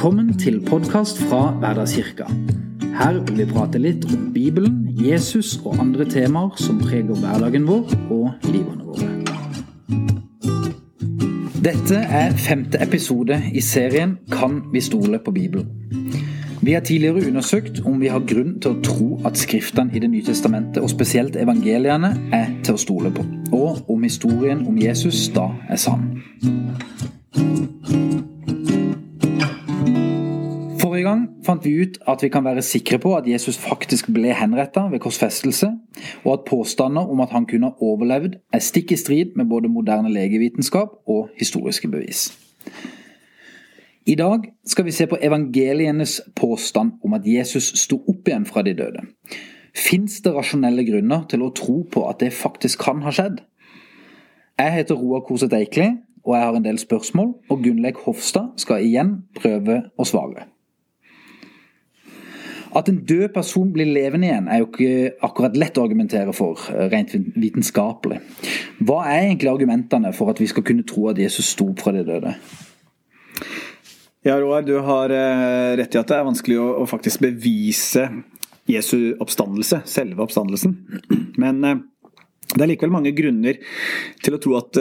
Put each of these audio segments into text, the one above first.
Velkommen til podkast fra Hverdagskirka. Her vil vi prate litt om Bibelen, Jesus og andre temaer som preger hverdagen vår og livene våre. Dette er femte episode i serien Kan vi stole på Bibelen? Vi har tidligere undersøkt om vi har grunn til å tro at skriftene i Det nye testamentet, og spesielt evangeliene, er til å stole på, og om historien om Jesus da er sann. Forrige gang fant vi ut at vi kan være sikre på at Jesus faktisk ble henretta ved korsfestelse, og at påstander om at han kunne ha overlevd, er stikk i strid med både moderne legevitenskap og historiske bevis. I dag skal vi se på evangelienes påstand om at Jesus sto opp igjen fra de døde. Fins det rasjonelle grunner til å tro på at det faktisk kan ha skjedd? Jeg heter Roar Koset Eikli, og jeg har en del spørsmål, og Gunnleik Hofstad skal igjen prøve å svare. At en død person blir levende igjen, er jo ikke akkurat lett å argumentere for, eh, rent vitenskapelig. Hva er egentlig argumentene for at vi skal kunne tro at Jesus sto opp fra de døde? Ja, Roar, du har eh, rett i at det er vanskelig å, å faktisk bevise Jesu oppstandelse, selve oppstandelsen. Men eh, det er likevel mange grunner til å tro at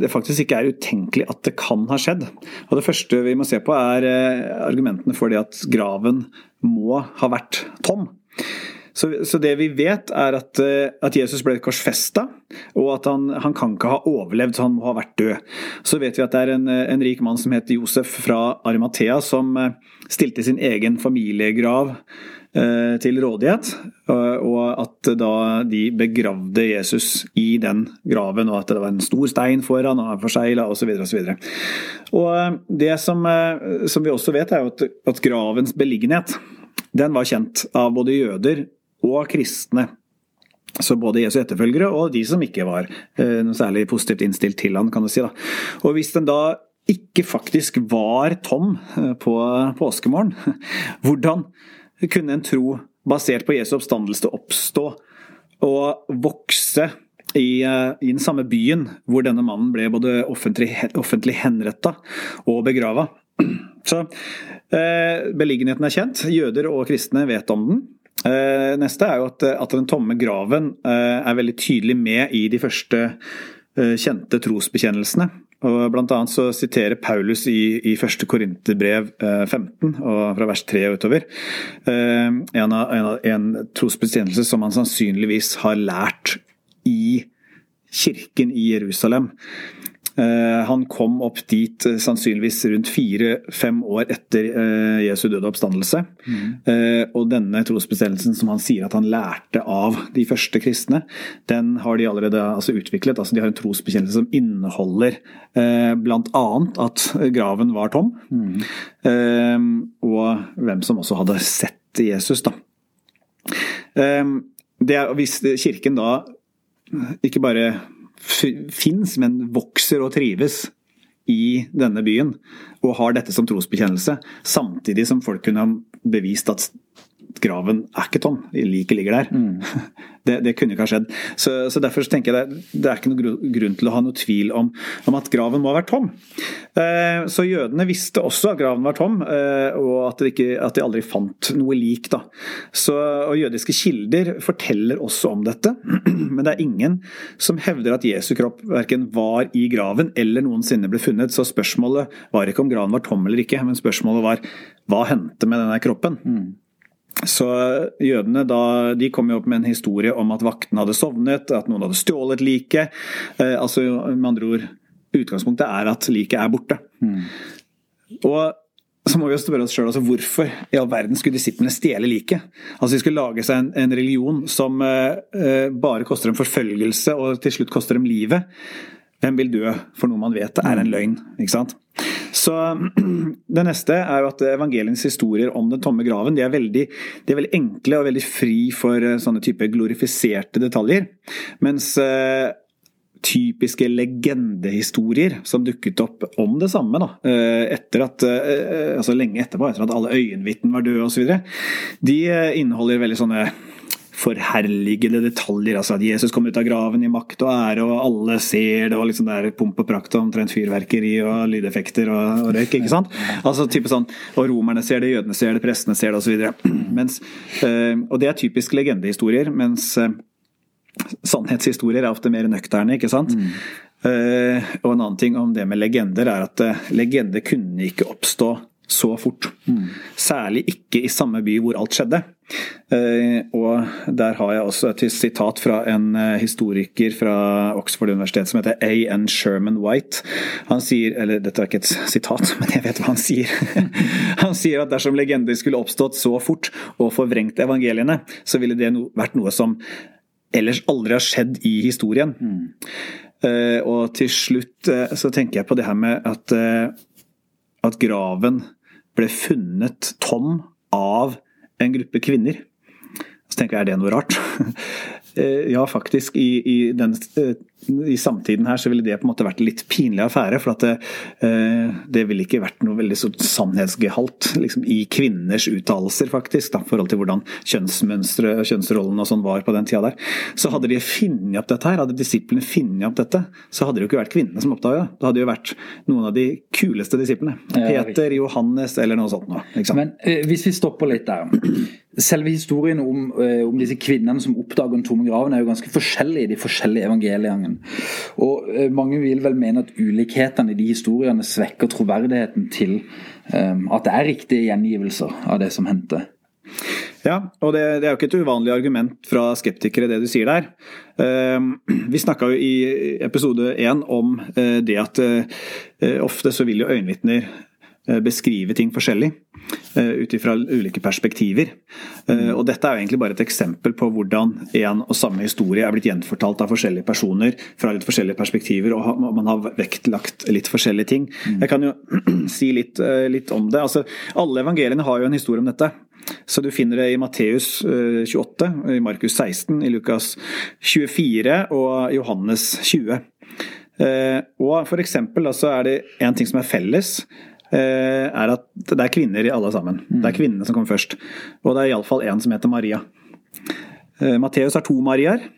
det faktisk ikke er utenkelig at det kan ha skjedd. Og Det første vi må se på, er argumentene for det at graven må ha vært tom. Så, så, det vi vet, er at, eh, at Jesus ble korsfesta, og at han, han, kan ikke ha overlevd, så han må ha vært død. Så vet vi at det er en, en rik mann som heter Josef fra Arimathea, som eh, stilte sin egen familiegrav eh, til rådighet, og at da de begravde Jesus i den graven, og at det var en stor stein foran og forsegla osv. osv. Det som, som, vi også vet, er jo at, at gravens beliggenhet den var kjent av både jøder og kristne. Så både Jesu etterfølgere og de som ikke var eh, noe særlig positivt innstilt til han, kan du si. da. Og hvis den da ikke faktisk var tom eh, på påskemorgen, hvordan kunne en tro basert på Jesu oppstandelse oppstå og vokse i, eh, i, den samme byen hvor denne mannen ble både offentlig, offentlig henretta og begrava? Så eh, beliggenheten er kjent. Jøder og kristne vet om den. Eh, neste er jo at, at den tomme graven eh, er veldig tydelig med i de første eh, kjente trosbekjennelsene. Og blant annet så siterer Paulus i, i 1. Korinterbrev 15, eh, og fra vers 3 og utover, eh, en, en, en trosbekjennelse som han sannsynligvis har lært i kirken i Jerusalem. Eh, han kom opp dit eh, sannsynligvis rundt fire-fem år etter eh, Jesu døde oppstandelse. Mm. Og denne trosbestemmelsen som han sier at han lærte av de første kristne, den har de allerede altså, utviklet. altså De har en trosbekjennelse som inneholder bl.a. at graven var tom, mm. og hvem som også hadde sett Jesus. da. Det er, hvis Kirken da ikke bare fins, men vokser og trives i denne byen, og har dette som trosbekjennelse, samtidig som folk kunne ha bevist at graven er ikke tom, liket ligger der. Mm. Det, det, kunne ikke ha skjedd. Så, så Derfor så tenker jeg det, det, er ikke noen grunn til å ha noe tvil om, om at graven må ha vært tom. Eh, så jødene visste også at graven var tom, eh, og at ikke, at de, aldri fant noe lik. Da. Så, og Jødiske kilder forteller også om dette, men det er ingen som hevder at Jesu kropp verken var i graven eller noensinne ble funnet. Så spørsmålet var ikke om graven var tom eller ikke, men spørsmålet var hva hendte med denne kroppen. Mm. Så jødene da, de kom jo opp med en historie om at vaktene hadde sovnet, at noen hadde stjålet liket. Eh, altså, med andre ord, utgangspunktet er at liket er borte. Mm. Og så må vi jo spørre oss sjøl altså, hvorfor i all verden skulle disiplene stjele liket? Altså De skulle lage seg en, en religion som eh, eh bare koster dem forfølgelse og til slutt koster dem livet. Hvem vil dø for noe man vet er en løgn? ikke sant? Så Det neste er jo at evangeliens historier om den tomme graven de er, veldig, de er veldig enkle og veldig fri for eh, sånne type glorifiserte detaljer. Mens uh, typiske legendehistorier som dukket opp om det samme da, uh, etter at, altså lenge etterpå, etter at alle øyenvitner var døde osv., de inneholder veldig sånne forherligende detaljer. altså At Jesus kommer ut av graven i makt og ære, og alle ser det, og liksom det er pomp og prakt og omtrent fyrverkeri og lydeffekter og, og røyk. ikke sant? Altså type sånn, Og romerne ser det, jødene ser det, prestene ser det osv. Øh, og det er typisk legendehistorier, mens øh, sannhetshistorier er ofte mer nøkterne. ikke sant? Mm. Uh, og en annen ting om det med legender er at uh, legender kunne ikke oppstå så fort. Mm. Særlig ikke i samme by hvor alt skjedde. Uh, og der har jeg også et sitat fra en uh, historiker fra Oxford universitet som heter A.N. Sherman White. Han sier, eller dette er ikke et sitat, men jeg vet hva han sier. han sier at dersom legender skulle oppstått så fort og forvrengt evangeliene, så ville det vært noe som ellers aldri har skjedd i historien. Mm. Uh, og til slutt så tenker jeg på det her med at at graven ble funnet tom av en gruppe kvinner. Så tenker jeg, er det noe rart? Eh, ja, faktisk. I, i, den, eh, I, samtiden her så ville det på en måte vært en litt pinlig affære. For at det, eh, det ville ikke vært noe veldig sånn sannhetsgehalt liksom, i kvinners uttalelser, faktisk. I forhold til hvordan kjønnsmønstre, og kjønnsrollen og sånn var på den tida der. Så hadde de funnet opp dette her, hadde disiplene funnet opp dette, så hadde det jo ikke vært kvinnene som oppdaga det. Det hadde jo vært noen av de kuleste disiplene. Peter, Johannes eller noe sånt. Noe, Men hvis vi stopper litt der selve historien om, eh, om, disse kvinnene som oppdager den tomme graven, er jo ganske forskjellig i de forskjellige evangeliene. Og eh, Mange vil vel mene at ulikhetene i de historiene svekker troverdigheten til um, at det er riktige gjengivelser av det som hendte. Ja, og det, det, er jo ikke et uvanlig argument fra skeptikere, det du sier der. Vi snakka jo i episode én om det at ofte så vil jo øyenvitner beskrive ting forskjellig. Eh, ut ifra ulike perspektiver. Eh, og Dette er jo egentlig bare et eksempel på hvordan en og samme historie er blitt gjenfortalt av forskjellige personer fra litt forskjellige perspektiver, og man har vektlagt litt forskjellige ting. Mm. Jeg kan jo si litt, eh, litt om det. Altså, alle evangeliene har jo en historie om dette. Så du finner det i Matteus 28, i Markus 16, i Lukas 24 og Johannes 20. Og for eksempel er det en ting som er felles. Eh, er at det er kvinner i alle sammen. Mm. Det er kvinnene som kommer først. Og det er iallfall én som heter Maria. Eh, Matteus har to Mariaer.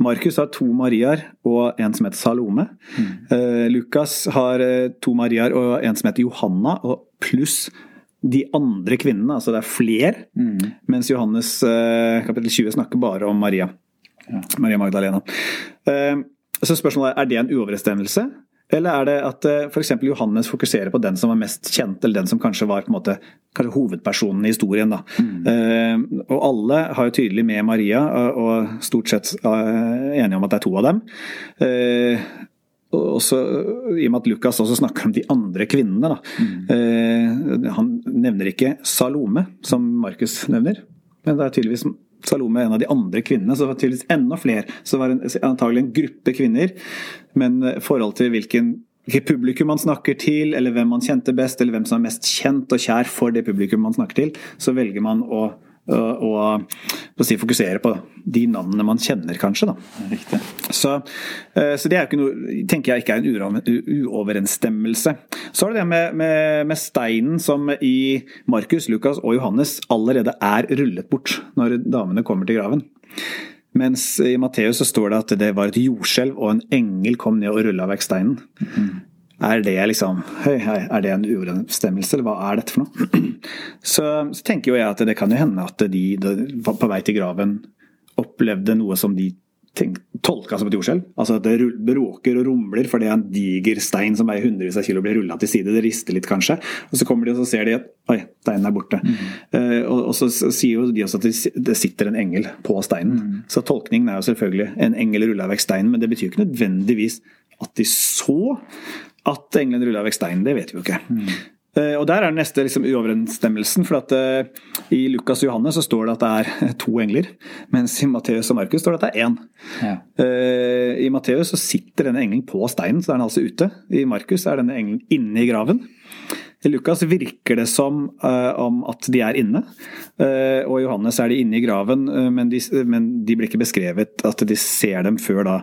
Markus har to Mariaer og en som heter Salome. Mm. Uh, Lukas har to Mariaer og en som heter Johanna, og pluss de andre kvinnene. Altså det er flere. Mm. Mens Johannes kapittel 20 snakker bare om Maria. Ja. Maria Magdalena. Så spørsmålet er er det en uoverensstemmelse. Eller er det at eh, f.eks. Johannes fokuserer på den som var mest kjent, eller den som kanskje var på en måte, kanskje hovedpersonen i historien? da. Mm. Uh, og alle har jo tydelig med Maria, og stort sett uh, enige om at det er to av dem. Uh, også, I og med at Lukas også snakker om de andre kvinnene. Mm. han nevner ikke Salome, som Markus nevner, men det er tydeligvis Salome en av de andre kvinnene, så det var tydeligvis enda flere. Så det var antagelig en gruppe kvinner. Men i forhold til hvilken publikum man snakker til, eller hvem man kjente best, eller hvem som er mest kjent og kjær for det publikum man snakker til, så velger man å og, og si, fokusere på de navnene man kjenner, kanskje. Så, eh, så, det er jo ikke noe, tenker jeg ikke er en uoverensstemmelse. Så er det det med, med, med steinen som i Markus, Lukas og Johannes allerede er rullet bort når damene kommer til graven. Mens i Matteus så står det at det var et jordskjelv, og en engel kom ned og rulla vekk steinen. Mm. Er det liksom Hei, hei, er det en uoverensstemmelse, eller hva er dette for noe? Så, så, tenker jo jeg at det kan jo hende at de, de på vei til graven opplevde noe som de tenk, tolka som et jordskjelv. Altså at det bråker og rumler fordi en diger stein som veier hundrevis av kilo blir rulla til side. Det rister litt, kanskje. Og så kommer de og så ser de at oi, steinen er borte. Mm. Uh, og, og, så sier jo de også at det sitter en engel på steinen. Mm. Så tolkningen er jo selvfølgelig en engel rulla vekk steinen, men det betyr ikke nødvendigvis at de så at englene rulla vekk steinen, det vet vi jo ikke. Mm. Uh, og Der er den neste liksom, uoverensstemmelsen. for at uh, I Lukas og Johannes så står det at det er to engler, mens i Matteus og Markus står det at det er én. Ja. Uh, I Matteus så sitter denne engelen på steinen, så er den altså ute. I Markus er denne engelen inne i graven. Lukas virker det som uh, om at de er inne, uh, og Johannes er de inne i graven, uh, men, de, men, de, blir ikke beskrevet at de ser dem før da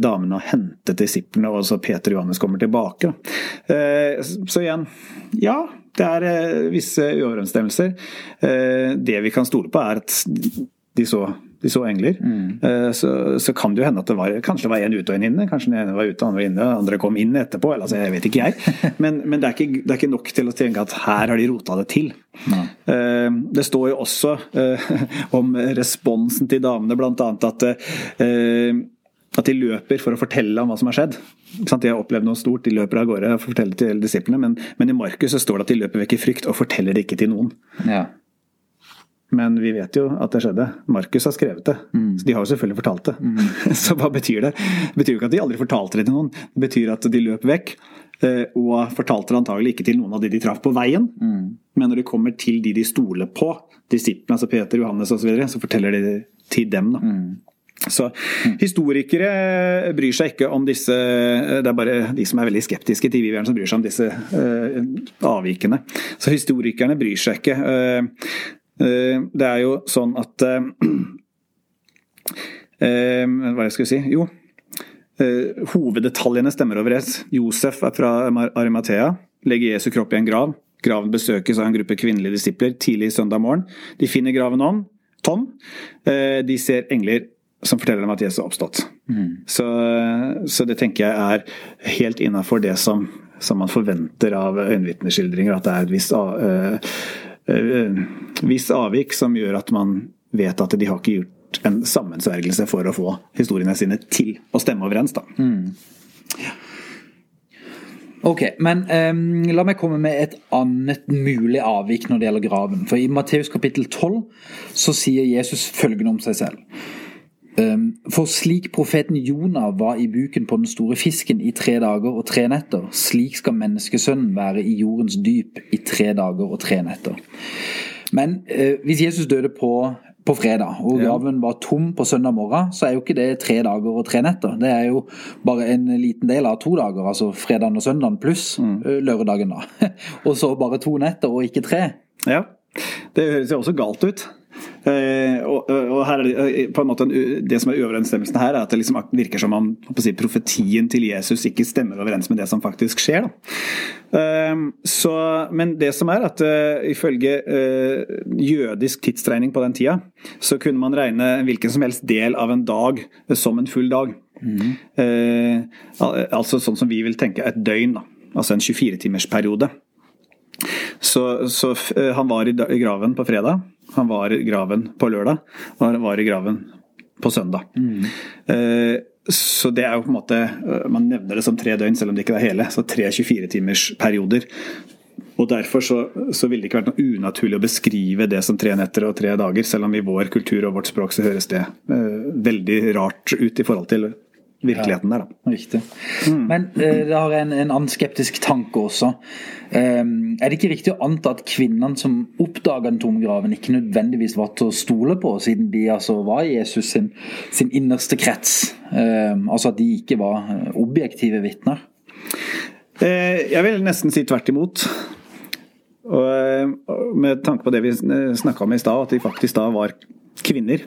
damene har hentet disiplene, og så Peter og Johannes kommer tilbake. så igjen, ja. Det er visse uoverensstemmelser. det vi kan stole på, er at de så de så engler, Mm. så, så, kan det jo hende at det var kanskje det var en ute og en inne. Kanskje den ene var ute andre var inne, andre kom inn etterpå. Eller, altså, jeg vet ikke jeg. Men, men det, er ikke, det, er ikke, nok til å tenke at her har de rota det til. Ja. Eh, det står jo også eh, om responsen til damene, bl.a. at at de løper for å fortelle om hva som har skjedd. De har opplevd noe stort, de løper av gårde og forteller til disiplene. Men, men i Markus så står det at de løper vekk i frykt og forteller det ikke til noen. Ja. Men vi vet jo at det skjedde. Markus har skrevet det. Mm. Så de har jo selvfølgelig fortalt det. Mm. så hva betyr det? Det betyr jo ikke at de aldri fortalte det til noen. Det betyr at de løp vekk. Eh, og fortalte det antagelig ikke til noen av de de traff på veien. Mm. Men når de kommer til de de stoler på, disiplene, altså Peter, Johannes osv., så, videre, så forteller de det til dem. da. Mm. Så historikere bryr seg ikke om disse Det er bare de som er veldig skeptiske til Vivian som bryr seg om disse uh, avvikene. Så historikerne bryr seg ikke. Uh, det er jo sånn at Hva jeg skulle si? Jo. hoveddetaljene stemmer overens. Josef er fra Arimathea. Legger Jesu kropp i en grav. Graven besøkes av en gruppe kvinnelige disipler tidlig søndag morgen. De finner graven om, tom. De ser engler som forteller dem at Jesus har oppstått. Mm. Så, så, det tenker jeg er helt innafor det som, som, man forventer av øyenvitneskildringer. At det er et visst, uh, uh, visst, avvik som gjør at man vet at de har ikke gjort en sammensvergelse for å få historiene sine til å stemme overens. Da. Mm. Ok, men um, la meg komme med et annet mulig avvik når det gjelder graven. For I Matteus kapittel 12 så sier Jesus følgende om seg selv. Ehm, for slik profeten Jonah var i buken på den store fisken i tre dager og tre netter, slik skal menneskesønnen være i jordens dyp i tre dager og tre netter. Men eh, hvis Jesus døde på, på fredag, og graven var tom på søndag morgen, så er jo ikke det tre dager og tre netter. Det er jo bare en liten del av to dager, altså fredagen og søndagen pluss mm. Eh, lørdagen, da. og så bare to netter og ikke tre. Ja, det høres jo også galt ut. Uh, og, og, her er det, eh, på en måte det som er uoverensstemmelsen her, er at det liksom virker som om si, profetien til Jesus ikke stemmer overens med det som faktisk skjer. Uh, så, men det som er at uh, ifølge jødisk tidsregning på den tida, så kunne man regne hvilken som helst del av en dag som en full dag. Mm. altså sånn som vi vil tenke et døgn, da. altså en 24-timersperiode. Så, så han var i graven på fredag. Han var i graven på lørdag, og han var i graven på søndag. Mm. Eh, så det er jo på en måte eh, Man nevner det som tre døgn, selv om det ikke er hele. Så tre 24-timersperioder. Og Derfor så, så ville det ikke vært noe unaturlig å beskrive det som tre netter og tre dager, selv om i vår kultur og vårt språk så høres det eh, veldig rart ut i forhold til virkeligheten der, da. Riktig. Mm. Men eh, det har en, en annen skeptisk tanke også. Um, er det ikke riktig å anta at kvinnene som oppdaga den tomme graven, ikke nødvendigvis var til å stole på, siden de altså var Jesus sin, sin innerste krets? Um, altså at de ikke var eh, objektive vitner? Eh, jeg vil nesten si tvert imot. Og med tanke på det vi snakka om i stad, at de faktisk da var kvinner.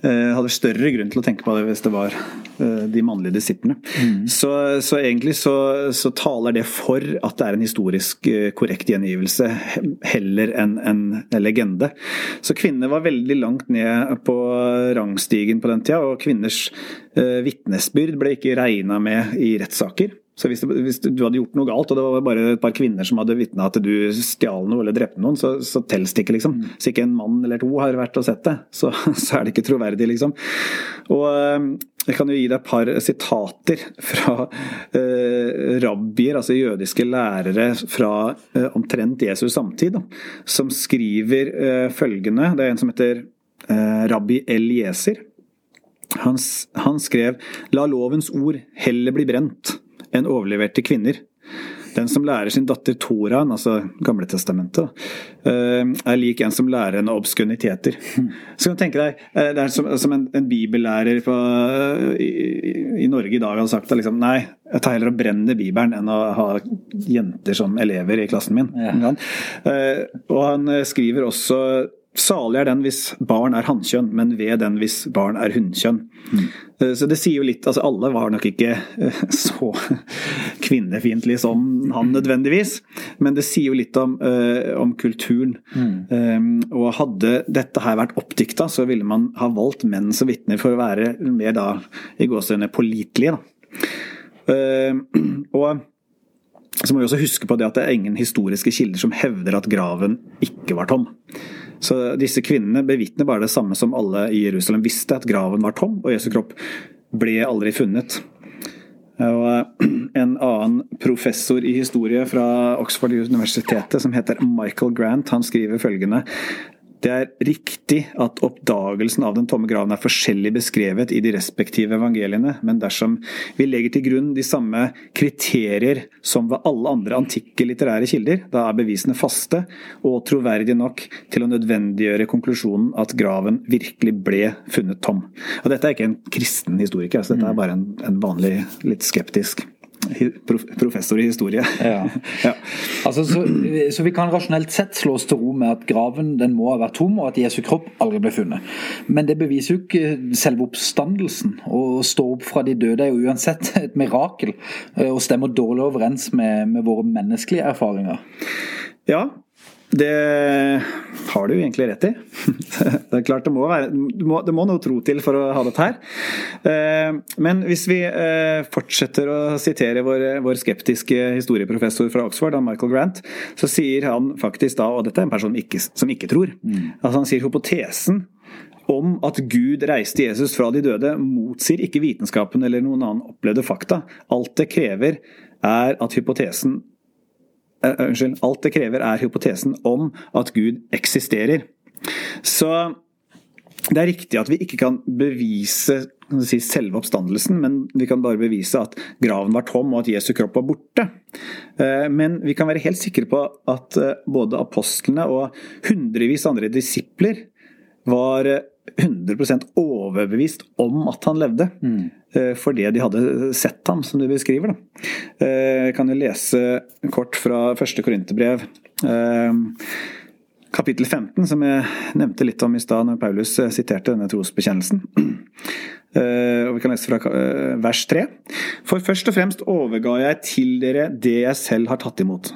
Eh, hadde større grunn til å tenke på det hvis det var eh, de mannlige disiplene. Mm. Så, så, egentlig så, så, taler det for at det er en historisk eh, korrekt gjengivelse, heller enn en legende. Så kvinner var veldig langt ned på rangstigen på den tida, og kvinners eh, vitnesbyrd ble ikke regna med i rettssaker. Så hvis, hvis, du hadde gjort noe galt, og det var bare et par kvinner som hadde vitna at du stjal noe eller drepte noen, så, så telles det ikke, liksom. Hvis ikke en mann eller to har vært og sett det, så, så er det ikke troverdig, liksom. Og eh, jeg kan jo gi deg et par sitater fra eh, rabbier, altså jødiske lærere fra eh, omtrent Jesus samtid, da, som skriver eh, følgende. Det er en som heter eh, rabbi Elieser. Han, han skrev 'La lovens ord heller bli brent' enn overleverte kvinner. Den som lærer sin datter Toraen, altså Gamletestamentet, eh, er lik en som lærer henne obskuniteter. Så kan du tenke deg, eh, Det er som, som en, en, bibellærer på, i, i, Norge i dag hadde sagt at liksom, nei, jeg tar heller og brenner Bibelen enn å ha jenter som elever i klassen min. Ja. Og han skriver også Salig er den hvis barn er hannkjønn, men ved den hvis barn er hunnkjønn. Mm. Så det sier jo litt altså Alle var nok ikke eh, så kvinnefiendtlige som han nødvendigvis, men det sier jo litt om, uh, om kulturen. Mm. Um, og hadde dette her vært oppdikta, så ville man ha valgt menn som vitner for å være mer da i gåsehudene pålitelige. Uh, og så må vi også huske på det at det er ingen historiske kilder som hevder at graven ikke var tom. Så disse kvinnene bevitner bare det samme som alle i Jerusalem visste, at graven var tom, og Jesu kropp ble aldri funnet. Og eh, en annen professor i historie fra Oxford-universitetet, som heter Michael Grant, han skriver følgende det er riktig at oppdagelsen av den tomme graven er forskjellig beskrevet i de respektive evangeliene, men dersom vi legger til grunn de samme kriterier som ved alle andre antikke litterære kilder, da er bevisene faste og troverdige nok til å nødvendiggjøre konklusjonen at graven virkelig ble funnet tom. Og dette er ikke en kristen historiker, så dette er bare en, en vanlig, litt skeptisk professor i historie. Ja. ja. Altså, så, så, vi kan rasjonelt sett slå oss til ro med at graven den må ha vært tom, og at Jesu kropp aldri ble funnet. Men det beviser jo ikke selve oppstandelsen. Å stå opp fra de døde er jo uansett et mirakel, eh, og stemmer dårlig overens med, med våre menneskelige erfaringer. Ja, det har du egentlig rett i. Det er klart det må, være, det må, det må noe tro til for å ha dette her. Eh, men hvis vi eh, fortsetter å sitere vår, vår skeptiske historieprofessor fra Oxford, Michael Grant, så sier han faktisk da, og dette er en person ikke, som ikke tror, mm. altså han sier hypotesen om at Gud reiste Jesus fra de døde, motsier ikke vitenskapen eller noen annen opplevde fakta. Alt det krever, er at hypotesen Unnskyld. Alt det krever, er hypotesen om at Gud eksisterer. Så det er riktig at vi ikke kan bevise si, selve oppstandelsen, men vi kan bare bevise at graven var tom og at Jesu kropp var borte. Eh, men vi kan være helt sikre på at både apostlene og hundrevis andre disipler var 100 overbevist om at han levde. Mm. Eh, fordi de hadde sett ham, som du beskriver. Da. Eh, jeg kan jo lese kort fra første korinterbrev. Eh, kapittel 15, som jeg nevnte litt om i stad når Paulus siterte denne trosbekjennelsen. Og Vi kan lese fra vers 3. For først og fremst overga jeg til dere det jeg selv har tatt imot.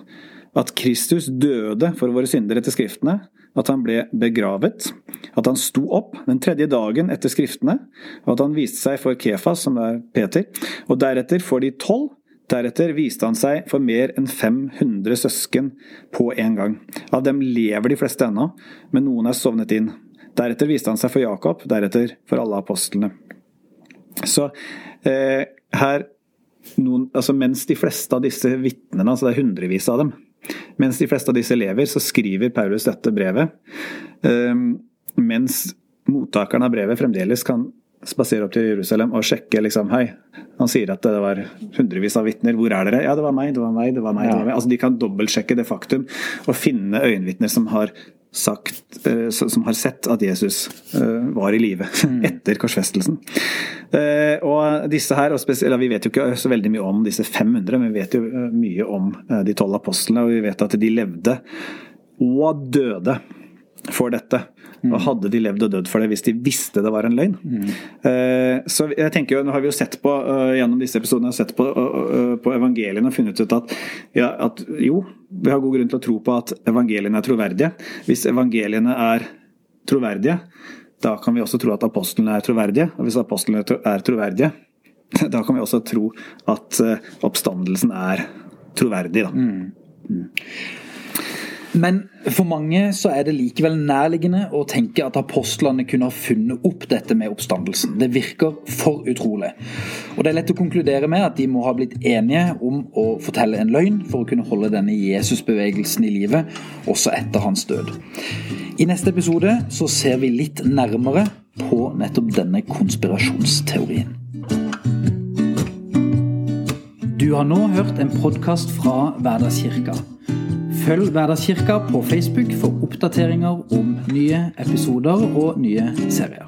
At Kristus døde for våre syndere etter Skriftene, at han ble begravet, at han sto opp den tredje dagen etter Skriftene, og at han viste seg for Kefas, som er Peter, og deretter for de tolv. Deretter viste han seg for mer enn 500 søsken på en gang. Av dem lever de fleste ennå, men noen er sovnet inn. Deretter viste han seg for Jakob, deretter for alle apostlene. Så eh, her noen, altså Mens de fleste av disse vitnene, altså det er hundrevis av dem, mens de fleste av disse lever, så skriver Paulus dette brevet. Ehm, mens mottakeren av brevet fremdeles kan spasere opp til Jerusalem og sjekke liksom, Hei, han sier at det var hundrevis av vitner. Hvor er dere? Ja, det var meg, det var meg, det var meg. Ja. Det var meg. Altså, de kan dobbeltsjekke det faktum og finne øyenvitner som har sagt, eh, som har sett at Jesus eh, var i live mm. etter korsfestelsen. Eh, og disse her, og Vi vet jo ikke så veldig mye om disse 500, men vi vet jo mye om de tolv apostlene. Og vi vet at de levde og døde for dette. Og mm. hadde de levd og dødd for det hvis de visste det var en løgn? Mm. Så jeg tenker jo, Nå har vi jo sett på gjennom disse episodene sett på, på evangeliene og funnet ut at, ja, at jo, vi har god grunn til å tro på at evangeliene er troverdige. Hvis evangeliene er troverdige, da kan vi også tro at apostlene er troverdige. Og hvis apostlene er troverdige, da kan vi også tro at oppstandelsen er troverdig. Da. Mm. Mm. Men for mange så er det likevel nærliggende å tenke at apostlene kunne ha funnet opp dette med oppstandelsen. Det virker for utrolig. Og det er lett å konkludere med at de må ha blitt enige om å fortelle en løgn for å kunne holde denne Jesusbevegelsen i live også etter hans død. I neste episode så ser vi litt nærmere på nettopp denne konspirasjonsteorien. Du har nå hørt en podkast fra Hverdagskirka. Følg Hverdagskirka på Facebook for oppdateringer om nye episoder og nye serier.